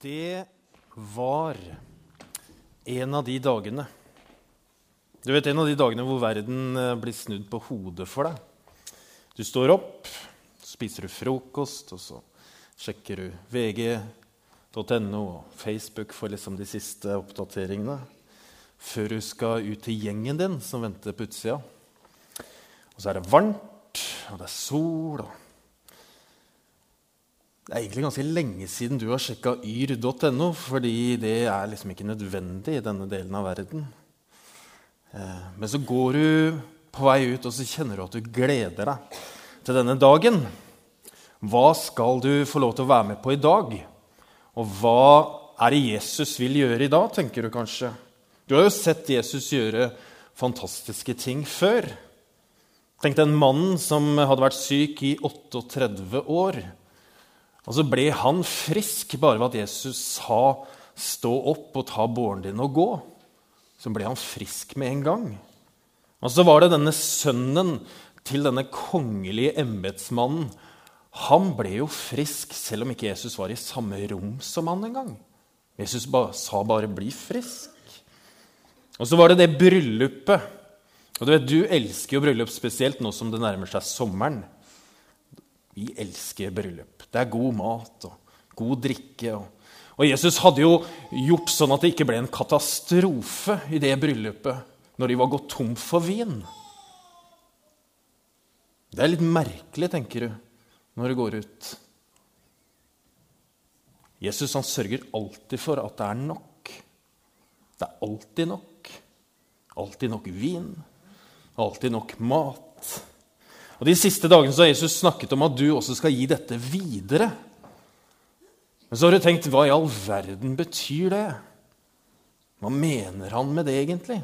Det var en av de dagene Du vet en av de dagene hvor verden eh, blir snudd på hodet for deg. Du står opp, spiser du frokost, og så sjekker du vg.no og Facebook for liksom de siste oppdateringene før du skal ut til gjengen din som venter på utsida. Og så er det varmt, og det er sol. og det er egentlig ganske lenge siden du har sjekka yr.no, fordi det er liksom ikke nødvendig i denne delen av verden. Eh, men så går du på vei ut, og så kjenner du at du gleder deg til denne dagen. Hva skal du få lov til å være med på i dag? Og hva er det Jesus vil gjøre i dag, tenker du kanskje. Du har jo sett Jesus gjøre fantastiske ting før. Tenk den mannen som hadde vært syk i 38 år. Og så ble han frisk bare ved at Jesus sa 'stå opp og ta båren din og gå'. Så ble han frisk med en gang. Og så var det denne sønnen til denne kongelige embetsmannen. Han ble jo frisk selv om ikke Jesus var i samme rom som han engang. Jesus ba, sa bare 'bli frisk'. Og så var det det bryllupet. Og Du vet, du elsker jo bryllup spesielt nå som det nærmer seg sommeren. Vi elsker bryllup. Det er god mat og god drikke. Og, og Jesus hadde jo gjort sånn at det ikke ble en katastrofe i det bryllupet når de var gått tom for vin. Det er litt merkelig, tenker du, når du går ut. Jesus han sørger alltid for at det er nok. Det er alltid nok. Alltid nok vin. Alltid nok mat. Og De siste dagene så har Jesus snakket om at du også skal gi dette videre. Men så har du tenkt hva i all verden betyr det? Hva mener han med det egentlig?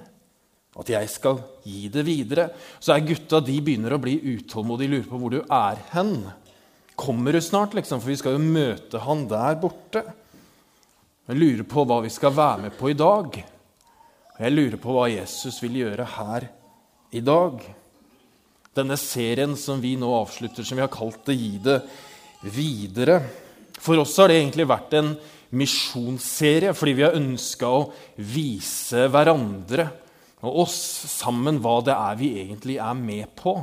At jeg skal gi det videre? Så er gutta de begynner å bli utålmodige, lurer på hvor du er hen. Kommer du snart, liksom? For vi skal jo møte han der borte. Jeg lurer på hva vi skal være med på i dag. Og jeg lurer på hva Jesus vil gjøre her i dag denne serien som vi nå avslutter, som vi har kalt det 'Gi det videre'. For oss har det egentlig vært en misjonsserie fordi vi har ønska å vise hverandre og oss sammen hva det er vi egentlig er med på.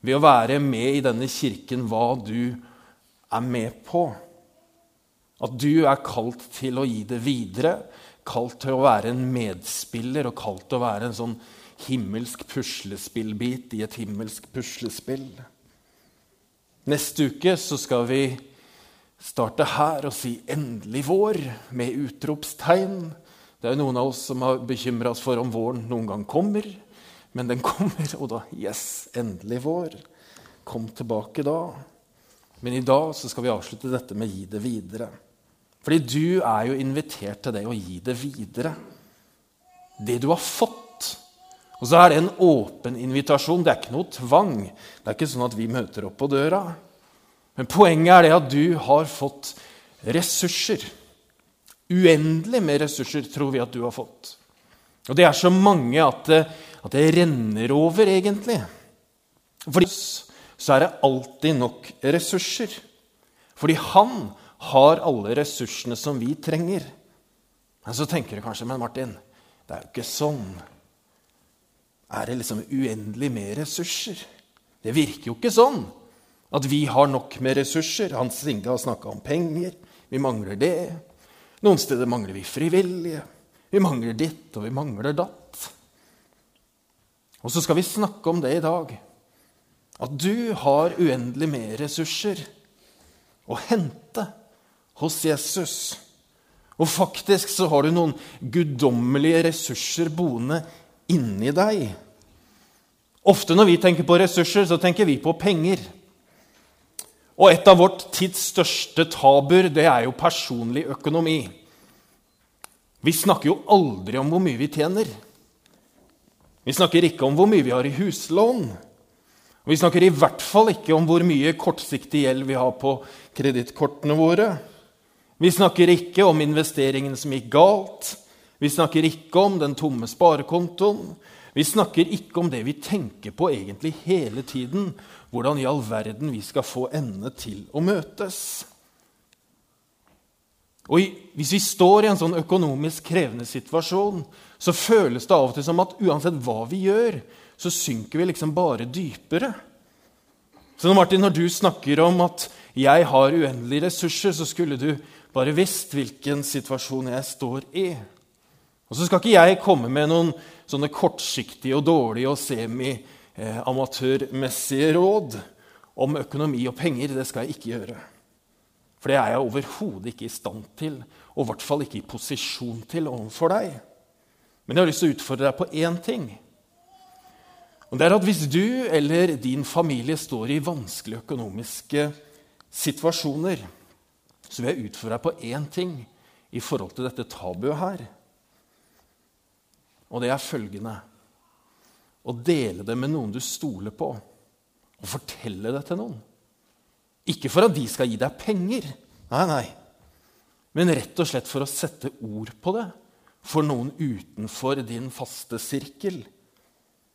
Ved å være med i denne kirken hva du er med på. At du er kalt til å gi det videre, kalt til å være en medspiller og kalt til å være en sånn himmelsk puslespillbit i et himmelsk puslespill. Neste uke så skal vi starte her og si 'endelig vår' med utropstegn. Det er jo noen av oss som har bekymra oss for om våren noen gang kommer. Men den kommer, og da Yes, endelig vår. Kom tilbake da. Men i dag så skal vi avslutte dette med 'gi det videre'. Fordi du er jo invitert til det å gi det videre. Det du har fått og så er det en åpen invitasjon. Det er ikke noe tvang. Det er ikke sånn at vi møter opp på døra. Men poenget er det at du har fått ressurser. Uendelig med ressurser tror vi at du har fått. Og det er så mange at det, at det renner over, egentlig. For så er det alltid nok ressurser. Fordi han har alle ressursene som vi trenger. Men så tenker du kanskje, men Martin, det er jo ikke sånn er det liksom uendelig med ressurser. Det virker jo ikke sånn at vi har nok med ressurser. Hans Inge har snakka om penger. Vi mangler det. Noen steder mangler vi frivillige. Vi mangler ditt, og vi mangler datt. Og så skal vi snakke om det i dag. At du har uendelig med ressurser å hente hos Jesus. Og faktisk så har du noen guddommelige ressurser boende inni deg. Ofte når vi tenker på ressurser, så tenker vi på penger. Og et av vårt tids største tabuer, det er jo personlig økonomi. Vi snakker jo aldri om hvor mye vi tjener. Vi snakker ikke om hvor mye vi har i huslån. Vi snakker i hvert fall ikke om hvor mye kortsiktig gjeld vi har på kredittkortene våre. Vi snakker ikke om investeringen som gikk galt. Vi snakker ikke om den tomme sparekontoen. Vi snakker ikke om det vi tenker på egentlig hele tiden. Hvordan i all verden vi skal få endene til å møtes. Og Hvis vi står i en sånn økonomisk krevende situasjon, så føles det av og til som at uansett hva vi gjør, så synker vi liksom bare dypere. Så Martin, når du snakker om at jeg har uendelige ressurser, så skulle du bare visst hvilken situasjon jeg står i. Og så skal ikke jeg komme med noen sånne kortsiktige og dårlige og semi-amatørmessige råd om økonomi og penger. Det skal jeg ikke gjøre. For det er jeg overhodet ikke i stand til, og i hvert fall ikke i posisjon til overfor deg. Men jeg har lyst til å utfordre deg på én ting. Og det er at Hvis du eller din familie står i vanskelige økonomiske situasjoner, så vil jeg utfordre deg på én ting i forhold til dette tabuet her. Og det er følgende Å dele det med noen du stoler på, og fortelle det til noen. Ikke for at de skal gi deg penger, nei, nei. men rett og slett for å sette ord på det for noen utenfor din faste sirkel.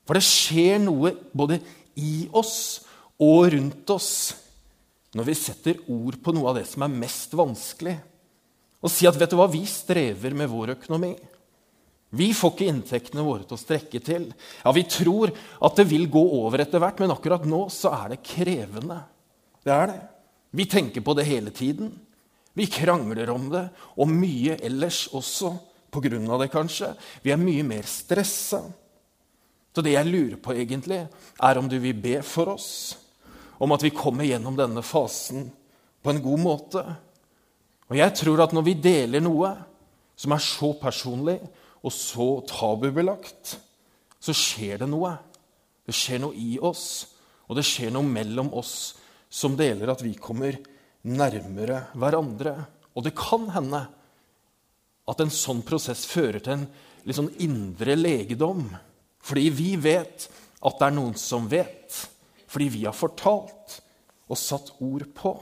For det skjer noe både i oss og rundt oss når vi setter ord på noe av det som er mest vanskelig. Og si at vet du hva, vi strever med vår økonomi. Vi får ikke inntektene våre til å strekke til. Ja, Vi tror at det vil gå over etter hvert, men akkurat nå så er det krevende. Det er det. Vi tenker på det hele tiden. Vi krangler om det, og mye ellers også på grunn av det, kanskje. Vi er mye mer stressa. Så det jeg lurer på, egentlig, er om du vil be for oss. Om at vi kommer gjennom denne fasen på en god måte. Og jeg tror at når vi deler noe som er så personlig og så tabubelagt, så skjer det noe. Det skjer noe i oss, og det skjer noe mellom oss som deler at vi kommer nærmere hverandre. Og det kan hende at en sånn prosess fører til en litt sånn indre legedom. Fordi vi vet at det er noen som vet. Fordi vi har fortalt og satt ord på.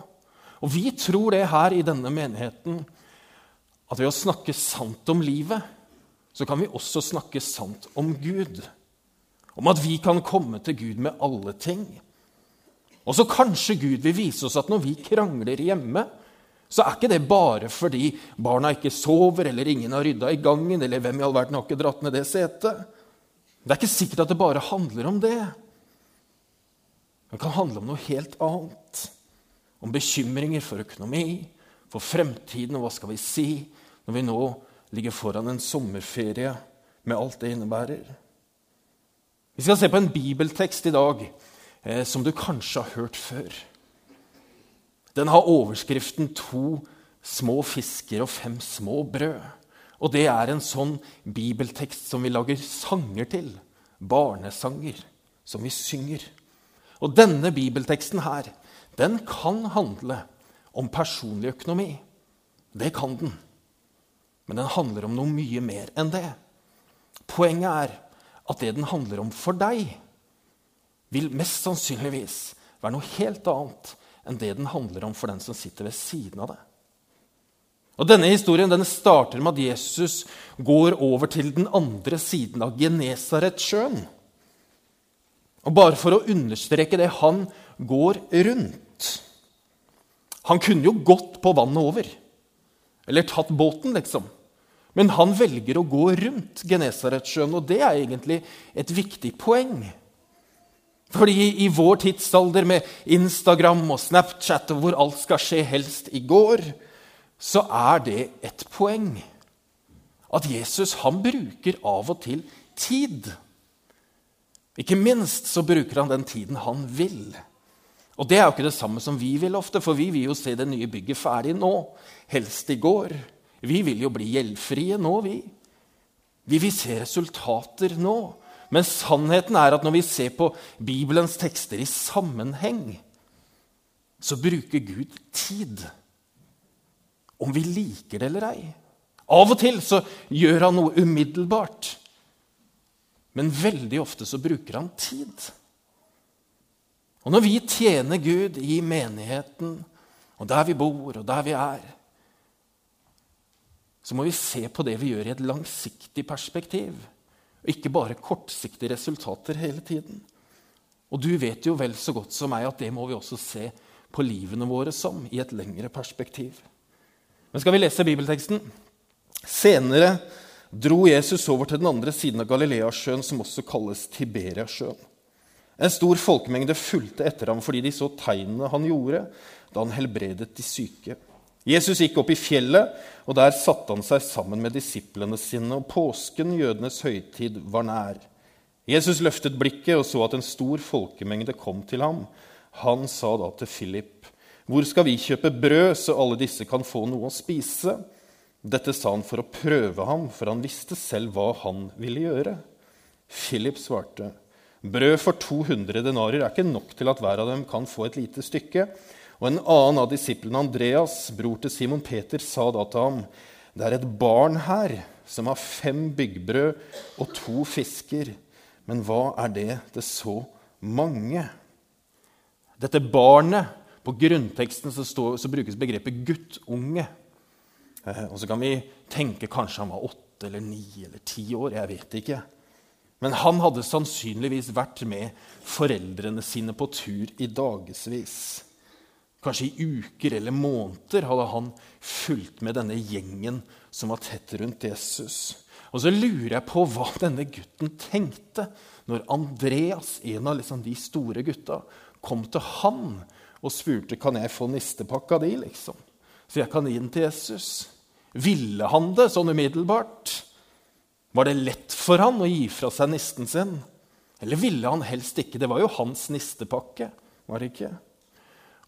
Og vi tror det her i denne menigheten at ved å snakke sant om livet, så kan vi også snakke sant om Gud. Om at vi kan komme til Gud med alle ting. Og så kanskje Gud vil vise oss at når vi krangler hjemme, så er ikke det bare fordi barna ikke sover, eller ingen har rydda i gangen, eller hvem i all verden har ikke dratt ned det setet. Det er ikke sikkert at det bare handler om det. Det kan handle om noe helt annet. Om bekymringer for økonomi, for fremtiden og hva skal vi si når vi nå ligger foran en sommerferie med alt det innebærer. Vi skal se på en bibeltekst i dag eh, som du kanskje har hørt før. Den har overskriften 'To små fisker og fem små brød'. Og det er en sånn bibeltekst som vi lager sanger til. Barnesanger som vi synger. Og denne bibelteksten her, den kan handle om personlig økonomi. Det kan den. Men den handler om noe mye mer enn det. Poenget er at det den handler om for deg, vil mest sannsynligvis være noe helt annet enn det den handler om for den som sitter ved siden av det. Og Denne historien den starter med at Jesus går over til den andre siden av Genesaretsjøen. Og Bare for å understreke det han går rundt. Han kunne jo gått på vannet over. Eller tatt båten, liksom. Men han velger å gå rundt Genesaretsjøen, og det er egentlig et viktig poeng. Fordi i vår tidsalder med Instagram og Snapchat og hvor alt skal skje helst i går, så er det et poeng. At Jesus han bruker av og til tid. Ikke minst så bruker han den tiden han vil. Og det er jo ikke det samme som vi vil ofte, for vi vil jo se det nye bygget ferdig nå. Helst i går. Vi vil jo bli gjeldfrie nå, vi. Vi vil se resultater nå. Men sannheten er at når vi ser på Bibelens tekster i sammenheng, så bruker Gud tid. Om vi liker det eller ei. Av og til så gjør han noe umiddelbart. Men veldig ofte så bruker han tid. Og når vi tjener Gud i menigheten, og der vi bor, og der vi er, så må vi se på det vi gjør, i et langsiktig perspektiv. Og ikke bare kortsiktige resultater hele tiden. Og du vet jo vel så godt som meg at det må vi også se på livene våre som i et lengre perspektiv. Men skal vi lese bibelteksten? Senere dro Jesus over til den andre siden av Galileasjøen, som også kalles Tiberiasjøen. En stor folkemengde fulgte etter ham fordi de så tegnene han gjorde da han helbredet de syke. Jesus gikk opp i fjellet, og der satte han seg sammen med disiplene sine. og Påsken, jødenes høytid, var nær. Jesus løftet blikket og så at en stor folkemengde kom til ham. Han sa da til Philip, 'Hvor skal vi kjøpe brød, så alle disse kan få noe å spise?' Dette sa han for å prøve ham, for han visste selv hva han ville gjøre. Philip svarte, 'Brød for 200 denarer er ikke nok til at hver av dem kan få et lite stykke.' Og en annen av disiplene, Andreas, bror til Simon Peter, sa da til ham, 'Det er et barn her som har fem byggbrød og to fisker.' Men hva er det til så mange? Dette barnet På grunnteksten så, står, så brukes begrepet guttunge. Eh, og så kan vi tenke kanskje han var åtte eller ni eller ti år. Jeg vet ikke. Men han hadde sannsynligvis vært med foreldrene sine på tur i dagevis. Kanskje i uker eller måneder hadde han fulgt med denne gjengen som var tett rundt Jesus. Og så lurer jeg på hva denne gutten tenkte når Andreas, en av liksom de store gutta, kom til han og spurte kan jeg få nistepakka di. liksom så jeg kan gi den til Jesus. Ville han det sånn umiddelbart? Var det lett for han å gi fra seg nisten sin? Eller ville han helst ikke? Det var jo hans nistepakke. var det ikke?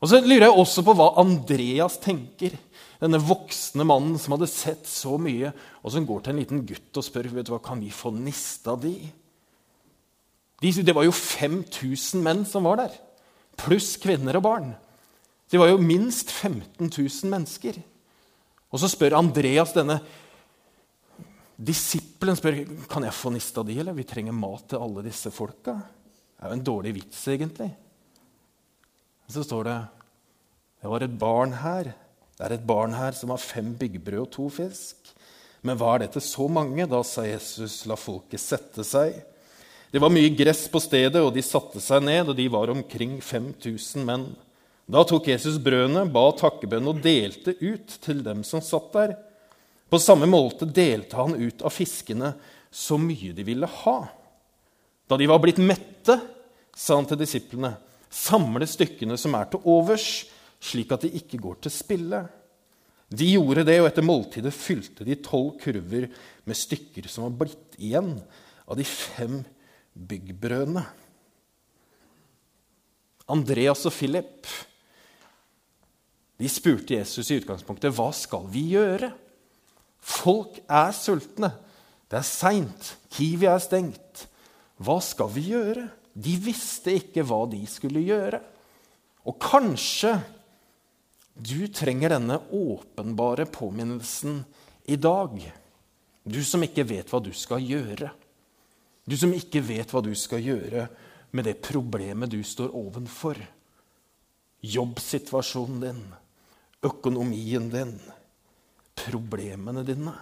Og så lurer jeg også på hva Andreas tenker. Denne voksne mannen som hadde sett så mye, og som går til en liten gutt og spør vet du hva, kan vi få nista di. Det var jo 5000 menn som var der, pluss kvinner og barn. Det var jo minst 15 000 mennesker. Og så spør Andreas denne disippelen spør, kan jeg få nista di, eller vi trenger mat til alle disse folka. Det er jo en dårlig vits, egentlig. Så står det det var et barn her. Det er et barn her som har fem byggbrød og to fisk. Men hva er dette så mange? Da sa Jesus, la folket sette seg. Det var mye gress på stedet, og de satte seg ned, og de var omkring 5000 menn. Da tok Jesus brødene, ba takkebønn og delte ut til dem som satt der. På samme måte delte han ut av fiskene så mye de ville ha. Da de var blitt mette, sa han til disiplene, samle stykkene som er til overs, slik at de ikke går til spille. De gjorde det, og etter måltidet fylte de tolv kurver med stykker som var blitt igjen av de fem byggbrødene. Andreas og Philip de spurte Jesus i utgangspunktet hva skal vi gjøre. Folk er sultne. Det er seint. Kiwi er stengt. Hva skal vi gjøre? De visste ikke hva de skulle gjøre. Og kanskje du trenger denne åpenbare påminnelsen i dag. Du som ikke vet hva du skal gjøre. Du som ikke vet hva du skal gjøre med det problemet du står ovenfor. Jobbsituasjonen din økonomien din, problemene dine.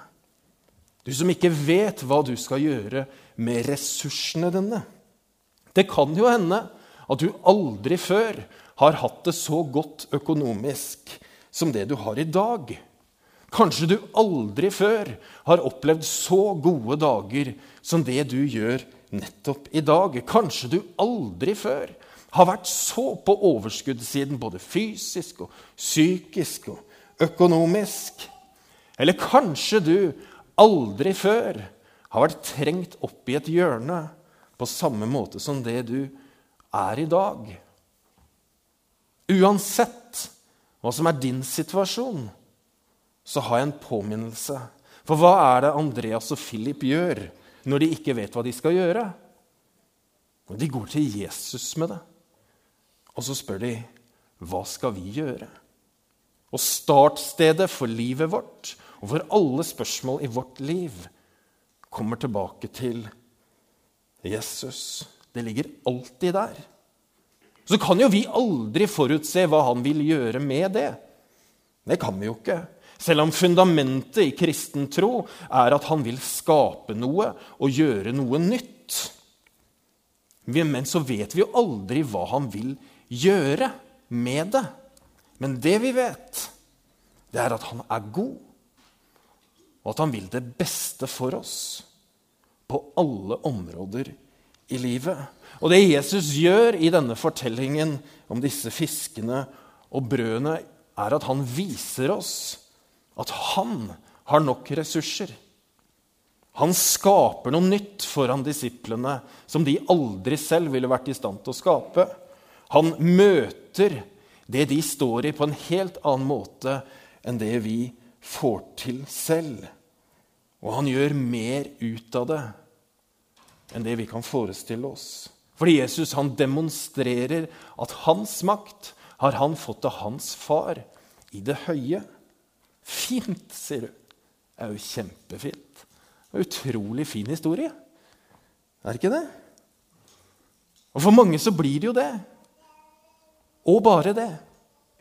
Du som ikke vet hva du skal gjøre med ressursene dine. Det kan jo hende at du aldri før har hatt det så godt økonomisk som det du har i dag. Kanskje du aldri før har opplevd så gode dager som det du gjør nettopp i dag. Kanskje du aldri før har vært så på overskuddssiden, både fysisk og psykisk og økonomisk. Eller kanskje du aldri før har vært trengt opp i et hjørne på samme måte som det du er i dag. Uansett hva som er din situasjon, så har jeg en påminnelse. For hva er det Andreas og Philip gjør når de ikke vet hva de skal gjøre? De går til Jesus med det. Og så spør de hva skal vi gjøre? Og startstedet for livet vårt og for alle spørsmål i vårt liv kommer tilbake til Jesus. Det ligger alltid der. Så kan jo vi aldri forutse hva han vil gjøre med det. Det kan vi jo ikke. Selv om fundamentet i kristen tro er at han vil skape noe og gjøre noe nytt. Men så vet vi jo aldri hva han vil gjøre med det. Men det vi vet, det er at han er god, og at han vil det beste for oss på alle områder i livet. Og det Jesus gjør i denne fortellingen om disse fiskene og brødene, er at han viser oss at han har nok ressurser. Han skaper noe nytt foran disiplene som de aldri selv ville vært i stand til å skape. Han møter det de står i, på en helt annen måte enn det vi får til selv. Og han gjør mer ut av det enn det vi kan forestille oss. Fordi Jesus han demonstrerer at hans makt har han fått av hans far i det høye. Fint, sier du. Det er jo kjempefint. Det er en utrolig fin historie. Er det ikke det? Og for mange så blir det jo det. Og bare det.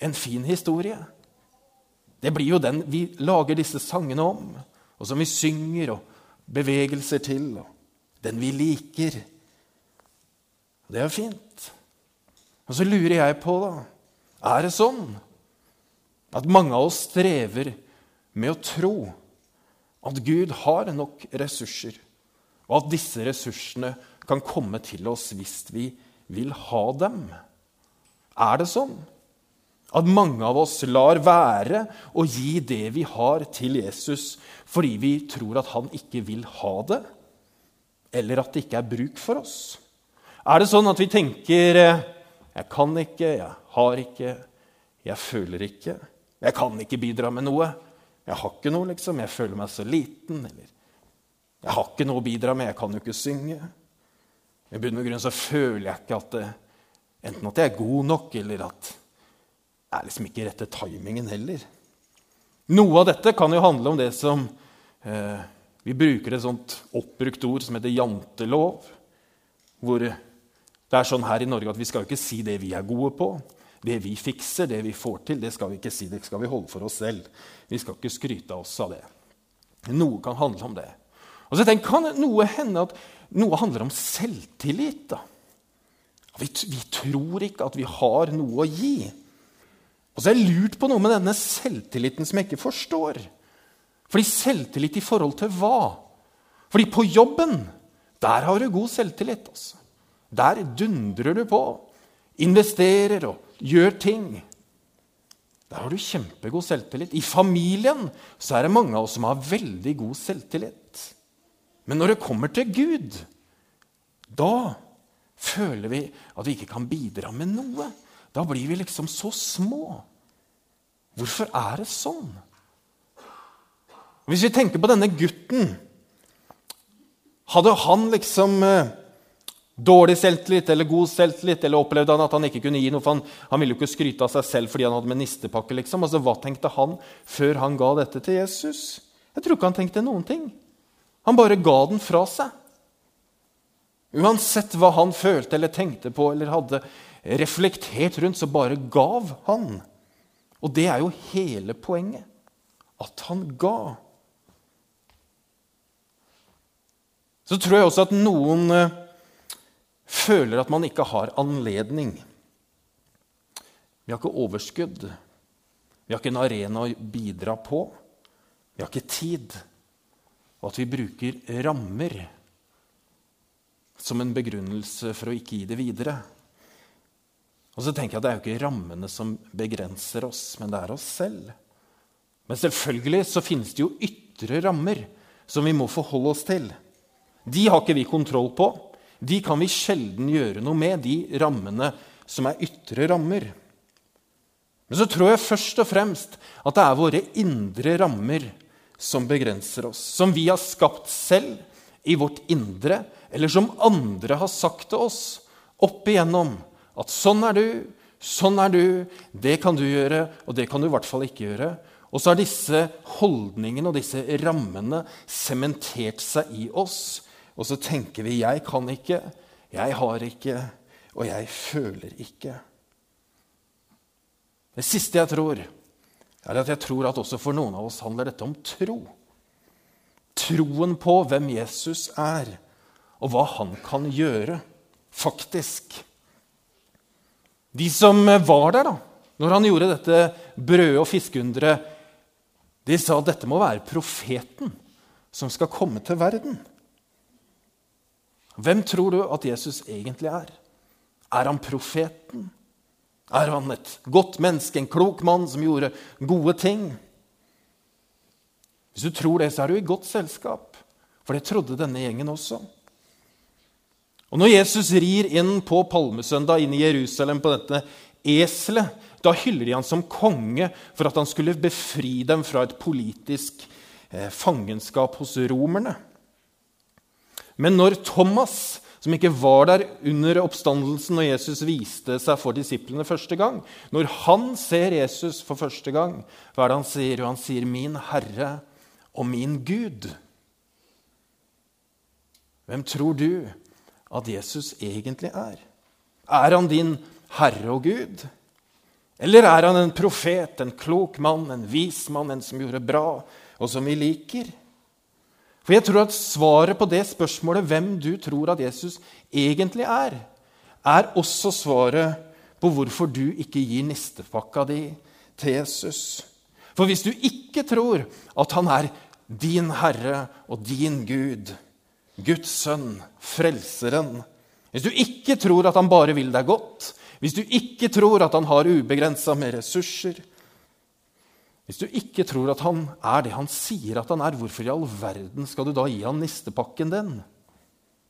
En fin historie. Det blir jo den vi lager disse sangene om, og som vi synger og bevegelser til. og den vi liker. Det er jo fint. Og så lurer jeg på, da Er det sånn at mange av oss strever med å tro at Gud har nok ressurser, og at disse ressursene kan komme til oss hvis vi vil ha dem? Er det sånn at mange av oss lar være å gi det vi har, til Jesus fordi vi tror at han ikke vil ha det? Eller at det ikke er bruk for oss? Er det sånn at vi tenker eh, 'Jeg kan ikke, jeg har ikke, jeg føler ikke', 'Jeg kan ikke bidra med noe', 'Jeg har ikke noe, liksom. Jeg føler meg så liten', eller 'Jeg har ikke noe å bidra med, jeg kan jo ikke synge'. I bunn og grunn så føler jeg ikke at det, enten at jeg er god nok, eller at det er liksom ikke rette timingen heller. Noe av dette kan jo handle om det som eh, vi bruker et sånt oppbrukt ord som heter jantelov. Hvor det er sånn her i Norge at vi skal ikke si det vi er gode på. Det vi fikser, det vi får til, det skal vi ikke si. Det skal vi holde for oss selv. Vi skal ikke skryte av oss av det. Noe kan handle om det. Og så tenk, Kan noe hende at noe handler om selvtillit? da? Vi, vi tror ikke at vi har noe å gi. Og så har jeg lurt på noe med denne selvtilliten som jeg ikke forstår. Fordi selvtillit i forhold til hva? Fordi på jobben, der har du god selvtillit. Altså. Der dundrer du på. Investerer og gjør ting. Der har du kjempegod selvtillit. I familien så er det mange av oss som har veldig god selvtillit. Men når det kommer til Gud, da føler vi at vi ikke kan bidra med noe. Da blir vi liksom så små. Hvorfor er det sånn? Hvis vi tenker på denne gutten Hadde han liksom eh, dårlig selvtillit eller god selvtillit? Eller opplevde han at han ikke kunne gi noe? for Han, han ville jo ikke skryte av seg selv fordi han hadde ministerpakke. liksom. Altså, Hva tenkte han før han ga dette til Jesus? Jeg tror ikke han tenkte noen ting. Han bare ga den fra seg. Uansett hva han følte eller tenkte på eller hadde reflektert rundt, så bare gav han. Og det er jo hele poenget. At han ga. Så tror jeg også at noen eh, føler at man ikke har anledning. Vi har ikke overskudd. Vi har ikke en arena å bidra på. Vi har ikke tid. Og at vi bruker rammer som en begrunnelse for å ikke gi det videre. Og så tenker jeg at Det er jo ikke rammene som begrenser oss, men det er oss selv. Men selvfølgelig så finnes det jo ytre rammer som vi må forholde oss til. De har ikke vi kontroll på. De kan vi sjelden gjøre noe med, de rammene som er ytre rammer. Men så tror jeg først og fremst at det er våre indre rammer som begrenser oss. Som vi har skapt selv i vårt indre, eller som andre har sagt til oss opp igjennom. At sånn er du, sånn er du, det kan du gjøre, og det kan du i hvert fall ikke gjøre. Og så har disse holdningene og disse rammene sementert seg i oss og så tenker vi 'jeg kan ikke', 'jeg har ikke', og 'jeg føler ikke'. Det siste jeg tror, er at jeg tror at også for noen av oss handler dette om tro. Troen på hvem Jesus er, og hva han kan gjøre, faktisk. De som var der da, når han gjorde dette brød- og fiskeunderet, De sa at dette må være profeten som skal komme til verden. Hvem tror du at Jesus egentlig er? Er han profeten? Er han et godt menneske, en klok mann som gjorde gode ting? Hvis du tror det, så er du i godt selskap, for det trodde denne gjengen også. Og Når Jesus rir inn på palmesøndag inn i Jerusalem på dette eselet, da hyller de han som konge for at han skulle befri dem fra et politisk eh, fangenskap hos romerne. Men når Thomas, som ikke var der under oppstandelsen når Jesus viste seg for disiplene første gang, når han ser Jesus for første gang, hva er det han sier? han sier 'Min Herre og min Gud'. Hvem tror du at Jesus egentlig er? Er han din Herre og Gud? Eller er han en profet, en klok mann, en vis mann, en som gjorde bra, og som vi liker? For jeg tror at Svaret på det spørsmålet, hvem du tror at Jesus egentlig er, er også svaret på hvorfor du ikke gir nistepakka di til Jesus. For hvis du ikke tror at han er din Herre og din Gud, Guds sønn, Frelseren Hvis du ikke tror at han bare vil deg godt, hvis du ikke tror at han har ubegrensa med ressurser, hvis du ikke tror at han er det han sier at han er, hvorfor i all verden skal du da gi han nistepakken din?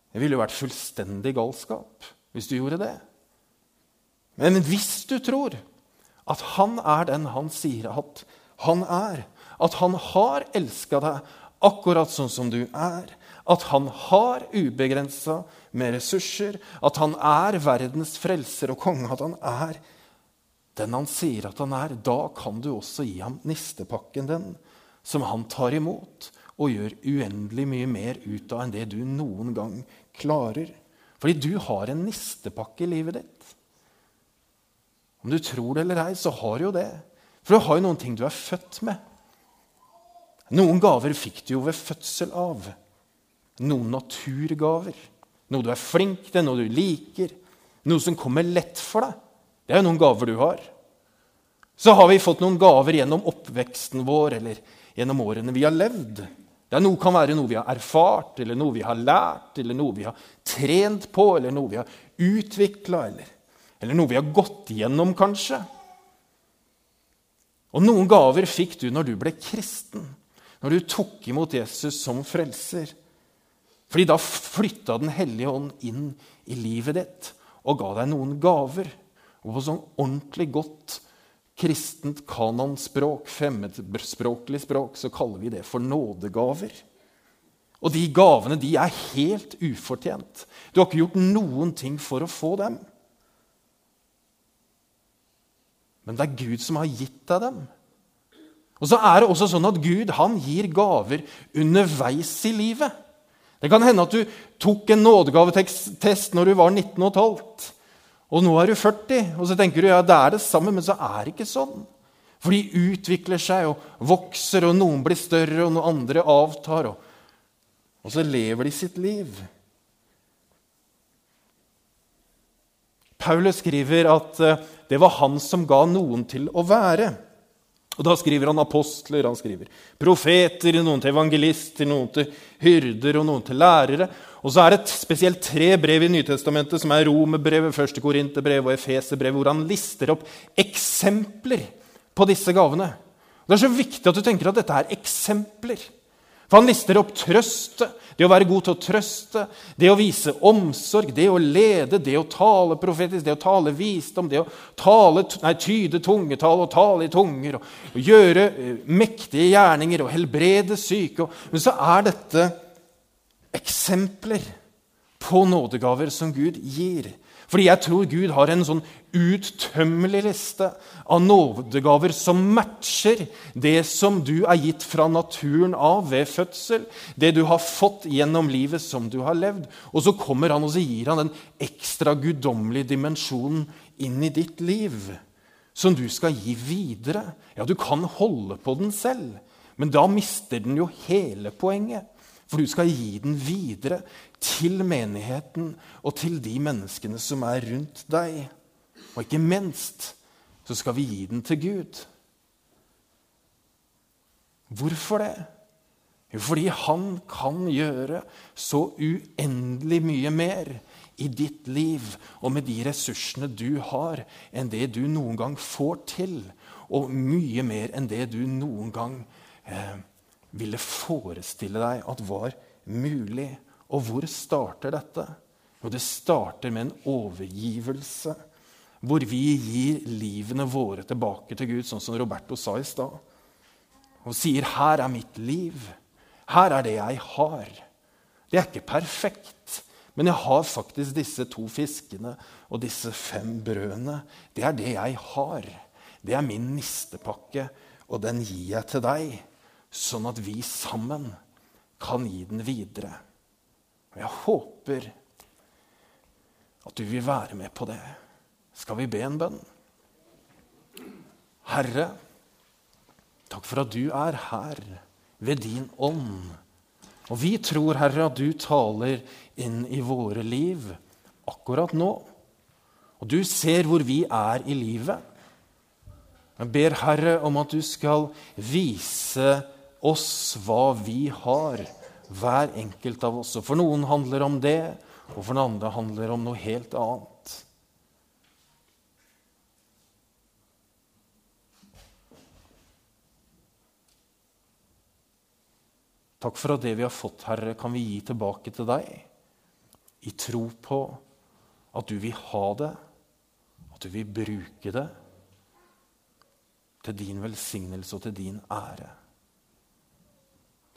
Det ville jo vært fullstendig galskap hvis du gjorde det. Men hvis du tror at han er den han sier at han er, at han har elska deg akkurat sånn som du er, at han har ubegrensa med ressurser, at han er verdens frelser og konge, at han er den han sier at han er, da kan du også gi ham nistepakken den, som han tar imot og gjør uendelig mye mer ut av enn det du noen gang klarer. Fordi du har en nistepakke i livet ditt. Om du tror det eller ei, så har du jo det. For du har jo noen ting du er født med. Noen gaver fikk du jo ved fødsel av. Noen naturgaver. Noe du er flink til, noe du liker. Noe som kommer lett for deg. Det er jo noen gaver du har. Så har vi fått noen gaver gjennom oppveksten vår eller gjennom årene vi har levd. Det noe kan være noe vi har erfart, eller noe vi har lært, eller noe vi har trent på, eller noe vi har utvikla, eller, eller noe vi har gått gjennom, kanskje. Og noen gaver fikk du når du ble kristen, når du tok imot Jesus som frelser. Fordi da flytta Den hellige ånd inn i livet ditt og ga deg noen gaver. Og på sånn ordentlig godt kristent kanonspråk, fremmedspråklig språk, så kaller vi det for nådegaver. Og de gavene de er helt ufortjent. Du har ikke gjort noen ting for å få dem. Men det er Gud som har gitt deg dem. Og så er det også sånn at Gud han gir gaver underveis i livet. Det kan hende at du tok en nådegavetest når du var 19 15. Og nå er du 40, og så tenker du ja, det er det samme, men så er det ikke sånn. For de utvikler seg og vokser, og noen blir større, og noen andre avtar. Og, og så lever de sitt liv. Paulus skriver at eh, det var han som ga noen til å være. Og Da skriver han apostler, han skriver profeter, noen til evangelister, noen til hyrder og noen til lærere. Og så er det spesielt tre brev i Nytestamentet, som er Romerbrevet, første Korinterbrev og Efeserbrevet, hvor han lister opp eksempler på disse gavene. Det er så viktig at du tenker at dette er eksempler. For han lister opp trøst, det å være god til å trøste, det å vise omsorg, det å lede, det å tale profetisk, det å tale visdom, det å tale, nei, tyde tungetall og tale i tunger, og, gjøre eh, mektige gjerninger og helbrede syke. men så er dette eksempler på nådegaver som Gud gir. Fordi jeg tror Gud har en sånn uttømmelig liste av nådegaver som matcher det som du er gitt fra naturen av ved fødsel, det du har fått gjennom livet som du har levd. Og så kommer han og så gir han den ekstra guddommelige dimensjonen inn i ditt liv, som du skal gi videre. Ja, du kan holde på den selv, men da mister den jo hele poenget. For du skal gi den videre til menigheten og til de menneskene som er rundt deg. Og ikke minst så skal vi gi den til Gud. Hvorfor det? Jo, fordi han kan gjøre så uendelig mye mer i ditt liv og med de ressursene du har, enn det du noen gang får til. Og mye mer enn det du noen gang eh, ville forestille deg at var mulig. Og hvor starter dette? Jo, det starter med en overgivelse. Hvor vi gir livene våre tilbake til Gud, sånn som Roberto sa i stad. Og sier 'Her er mitt liv'. Her er det jeg har. Det er ikke perfekt, men jeg har faktisk disse to fiskene og disse fem brødene. Det er det jeg har. Det er min nistepakke, og den gir jeg til deg, sånn at vi sammen kan gi den videre. Og jeg håper at du vil være med på det. Skal vi be en bønn? Herre, takk for at du er her ved din ånd. Og vi tror, Herre, at du taler inn i våre liv akkurat nå. Og du ser hvor vi er i livet. Jeg ber, Herre, om at du skal vise oss hva vi har, hver enkelt av oss. Og for noen handler om det, og for den andre handler om noe helt annet. Takk for at det vi har fått, Herre, kan vi gi tilbake til deg. I tro på at du vil ha det, at du vil bruke det til din velsignelse og til din ære.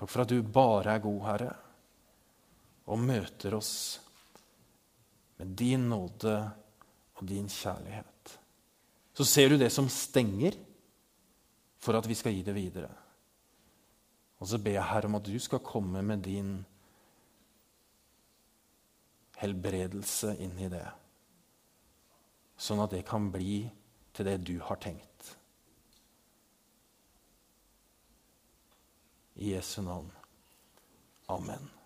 Takk for at du bare er god, Herre, og møter oss med din nåde og din kjærlighet. Så ser du det som stenger for at vi skal gi det videre. Og så ber jeg Herre om at du skal komme med din helbredelse inn i det. Sånn at det kan bli til det du har tenkt. I Jesu navn. Amen.